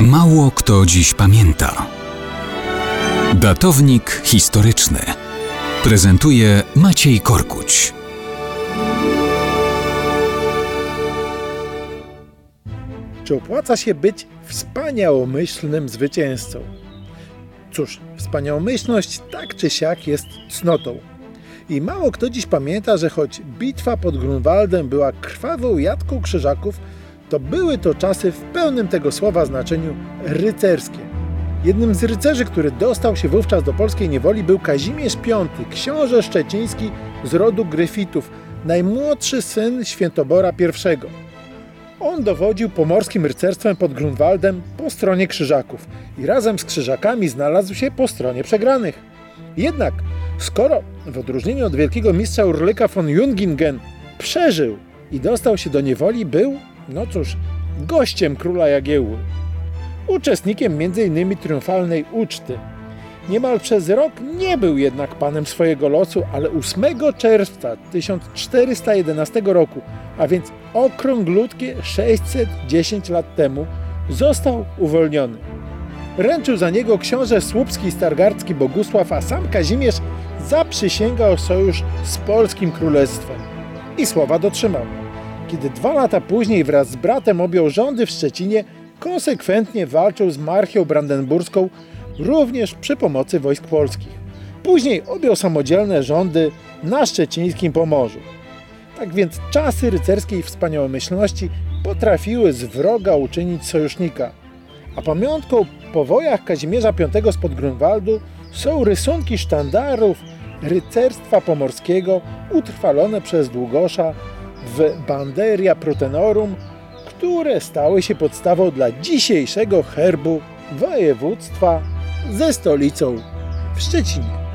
Mało kto dziś pamięta. Datownik historyczny prezentuje Maciej Korkuć. Czy opłaca się być wspaniałomyślnym zwycięzcą? Cóż, wspaniałomyślność tak czy siak jest cnotą. I mało kto dziś pamięta, że choć bitwa pod Grunwaldem była krwawą jadką krzyżaków, to były to czasy w pełnym tego słowa znaczeniu rycerskie. Jednym z rycerzy, który dostał się wówczas do polskiej niewoli był Kazimierz V, książę szczeciński z rodu Gryfitów, najmłodszy syn Świętobora I. On dowodził pomorskim rycerstwem pod Grunwaldem po stronie krzyżaków i razem z krzyżakami znalazł się po stronie przegranych. Jednak, skoro w odróżnieniu od wielkiego mistrza Urlyka von Jungingen przeżył i dostał się do niewoli, był, no cóż, gościem króla Jagiełły. Uczestnikiem m.in. triumfalnej uczty. Niemal przez rok nie był jednak panem swojego losu, ale 8 czerwca 1411 roku, a więc okrąglutkie 610 lat temu, został uwolniony. Ręczył za niego książę słupski stargardzki Bogusław, a sam Kazimierz zaprzysięgał sojusz z polskim królestwem. I słowa dotrzymał. Kiedy dwa lata później wraz z bratem objął rządy w Szczecinie, konsekwentnie walczył z marchią brandenburską, również przy pomocy wojsk polskich. Później objął samodzielne rządy na szczecińskim Pomorzu. Tak więc czasy rycerskiej wspaniałomyślności potrafiły z wroga uczynić sojusznika. A pamiątką po wojach Kazimierza V spod Grunwaldu są rysunki sztandarów rycerstwa pomorskiego utrwalone przez Długosza w Banderia Protenorum, które stały się podstawą dla dzisiejszego herbu województwa ze stolicą w Szczecinie.